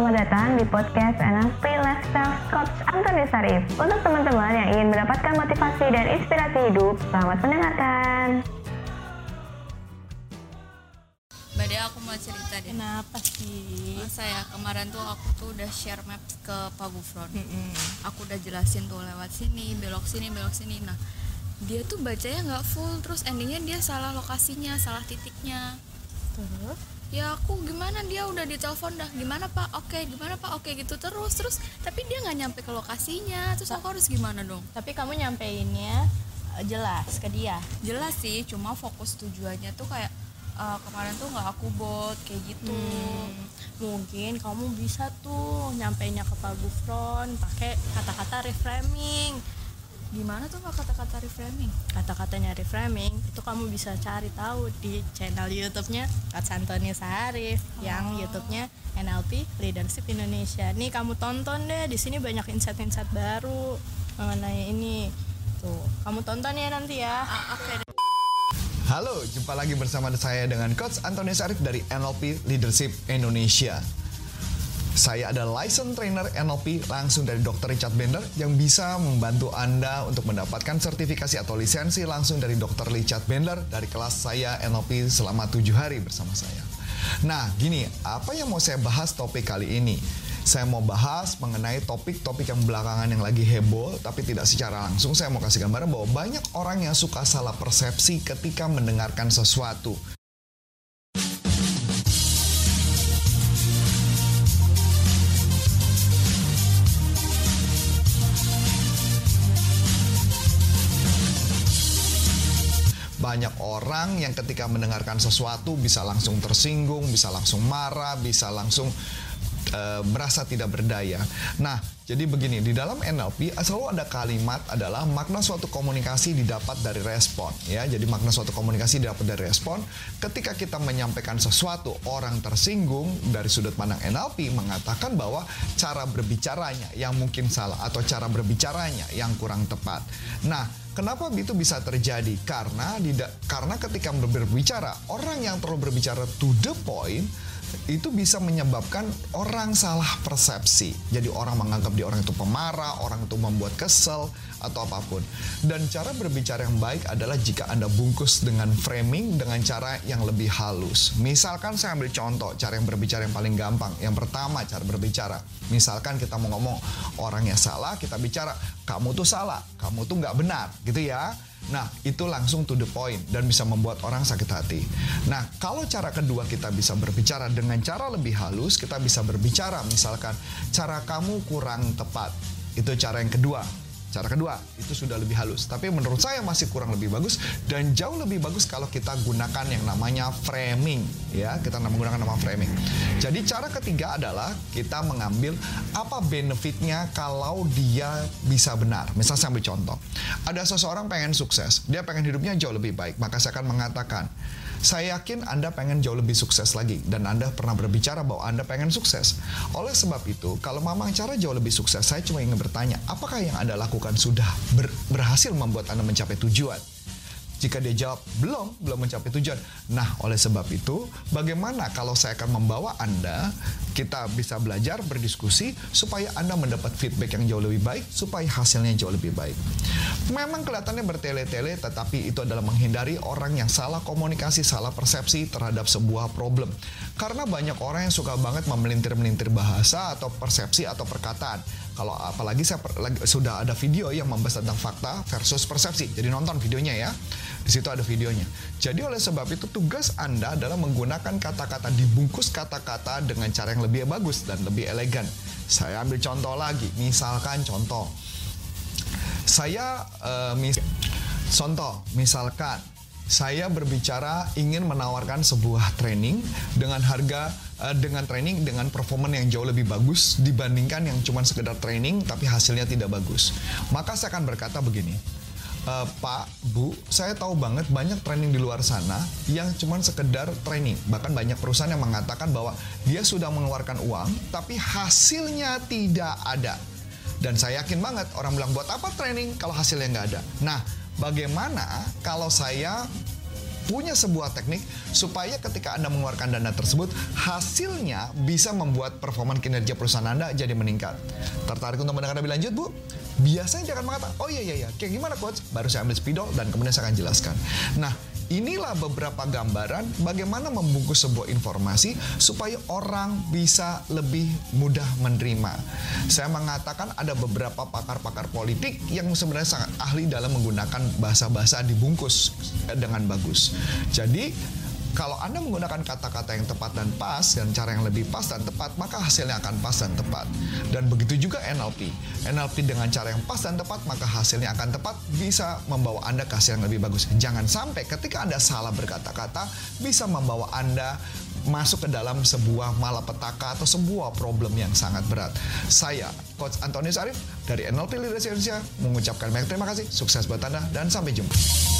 selamat datang di podcast NLP Lifestyle Coach Antoni Sarif. Untuk teman-teman yang ingin mendapatkan motivasi dan inspirasi hidup, selamat mendengarkan. Mbak Dea aku mau cerita deh Kenapa sih? Masa ya kemarin tuh aku tuh udah share maps ke Pak Gufron Aku udah jelasin tuh lewat sini, belok sini, belok sini Nah dia tuh bacanya nggak full Terus endingnya dia salah lokasinya, salah titiknya Terus? Ya aku gimana? Dia udah ditelepon dah. Gimana pak, oke gimana pak, oke gitu terus Terus. Tapi dia nggak nyampe ke lokasinya. Terus aku harus gimana dong? Tapi kamu nyampeinnya eh, jelas ke dia. Jelas sih, cuma fokus tujuannya tuh kayak eh, Kemarin tuh nggak aku bot kayak gitu. Hmm, mungkin kamu bisa tuh nyampeinnya ke Pak Gufron pakai kata-kata reframing. Gimana tuh Pak kata-kata reframing? Kata-katanya reframing itu kamu bisa cari tahu di channel YouTube-nya Coach Antoni Sarif yang YouTube-nya NLP Leadership Indonesia. Nih kamu tonton deh, di sini banyak insight-insight baru mengenai ini. Tuh, kamu tonton ya nanti ya. Ah, oke deh. Halo, jumpa lagi bersama saya dengan Coach Antoni Sarif dari NLP Leadership Indonesia. Saya adalah license trainer NLP langsung dari Dr. Richard Bender yang bisa membantu Anda untuk mendapatkan sertifikasi atau lisensi langsung dari Dr. Richard Bender dari kelas saya NLP selama tujuh hari bersama saya. Nah, gini, apa yang mau saya bahas topik kali ini? Saya mau bahas mengenai topik-topik yang belakangan yang lagi heboh, tapi tidak secara langsung. Saya mau kasih gambaran bahwa banyak orang yang suka salah persepsi ketika mendengarkan sesuatu. Banyak orang yang ketika mendengarkan sesuatu bisa langsung tersinggung, bisa langsung marah, bisa langsung eh, merasa tidak berdaya. Nah, jadi begini, di dalam NLP selalu ada kalimat adalah makna suatu komunikasi didapat dari respon, ya. Jadi makna suatu komunikasi didapat dari respon. Ketika kita menyampaikan sesuatu, orang tersinggung dari sudut pandang NLP mengatakan bahwa cara berbicaranya yang mungkin salah atau cara berbicaranya yang kurang tepat. Nah, Kenapa itu bisa terjadi? Karena tidak karena ketika berbicara orang yang terlalu berbicara to the point itu bisa menyebabkan orang salah persepsi. Jadi orang menganggap dia orang itu pemarah, orang itu membuat kesel atau apa pun. Dan cara berbicara yang baik adalah jika Anda bungkus dengan framing dengan cara yang lebih halus. Misalkan saya ambil contoh cara yang berbicara yang paling gampang. Yang pertama cara berbicara. Misalkan kita mau ngomong orang yang salah, kita bicara kamu tuh salah, kamu tuh nggak benar, gitu ya. Nah, itu langsung to the point dan bisa membuat orang sakit hati. Nah, kalau cara kedua kita bisa berbicara dengan cara lebih halus, kita bisa berbicara misalkan cara kamu kurang tepat. Itu cara yang kedua. Cara kedua, itu sudah lebih halus. Tapi menurut saya masih kurang lebih bagus dan jauh lebih bagus kalau kita gunakan yang namanya framing, ya. Kita menggunakan nama framing. Jadi cara ketiga adalah kita mengambil apa benefitnya kalau dia bisa benar. Misal saya ambil contoh. Ada seseorang pengen sukses, dia pengen hidupnya jauh lebih baik, maka saya akan mengatakan, saya yakin Anda pengen jauh lebih sukses lagi dan Anda pernah berbicara bahwa Anda pengen sukses. Oleh sebab itu, kalau memang cara jauh lebih sukses, saya cuma ingin bertanya, apakah yang Anda lakukan sudah ber- berhasil membuat Anda mencapai tujuan? Jika dia jawab belum, belum mencapai tujuan. Nah, oleh sebab itu, bagaimana kalau saya akan membawa Anda, kita bisa belajar, berdiskusi, supaya Anda mendapat feedback yang jauh lebih baik, supaya hasilnya jauh lebih baik. Memang kelihatannya bertele-tele, tetapi itu adalah menghindari orang yang salah komunikasi, salah persepsi terhadap sebuah problem. Karena banyak orang yang suka banget memelintir-melintir bahasa atau persepsi atau perkataan. Kalau apalagi saya per- lagi- sudah ada video yang membahas tentang fakta versus persepsi. Jadi nonton videonya ya. Di situ ada videonya. Jadi oleh sebab itu tugas Anda adalah menggunakan kata-kata dibungkus kata-kata dengan cara yang lebih bagus dan lebih elegan. Saya ambil contoh lagi. Misalkan contoh. Saya eh, mis contoh misalkan saya berbicara ingin menawarkan sebuah training dengan harga eh, dengan training dengan performan yang jauh lebih bagus dibandingkan yang cuma sekedar training tapi hasilnya tidak bagus. Maka saya akan berkata begini. "Eh, Pak, Bu, saya tahu banget banyak training di luar sana yang cuma sekedar training. Bahkan banyak perusahaan yang mengatakan bahwa dia sudah mengeluarkan uang, tapi hasilnya tidak ada. Dan saya yakin banget orang bilang buat apa training kalau hasilnya nggak ada. Nah, bagaimana kalau saya punya sebuah teknik supaya ketika Anda mengeluarkan dana tersebut, hasilnya bisa membuat performa kinerja perusahaan Anda jadi meningkat. Tertarik untuk mendengar lebih lanjut, Bu? Biasanya dia akan mengatakan, oh iya iya iya, kayak gimana coach? Baru saya ambil spidol dan kemudian saya akan jelaskan. Nah, inilah beberapa gambaran bagaimana membungkus sebuah informasi supaya orang bisa lebih mudah menerima. Saya mengatakan ada beberapa pakar-pakar politik yang sebenarnya sangat ahli dalam menggunakan bahasa-bahasa dibungkus dengan bagus. Jadi kalau Anda menggunakan kata-kata yang tepat dan pas dan cara yang lebih pas dan tepat, maka hasilnya akan pas dan tepat. Dan begitu juga NLP. NLP dengan cara yang pas dan tepat, maka hasilnya akan tepat bisa membawa Anda ke hasil yang lebih bagus. Jangan sampai ketika Anda salah berkata-kata bisa membawa Anda masuk ke dalam sebuah malapetaka atau sebuah problem yang sangat berat. Saya, Coach Antonius Arif dari NLP Leadership Indonesia mengucapkan banyak terima kasih, sukses buat Anda, dan sampai jumpa.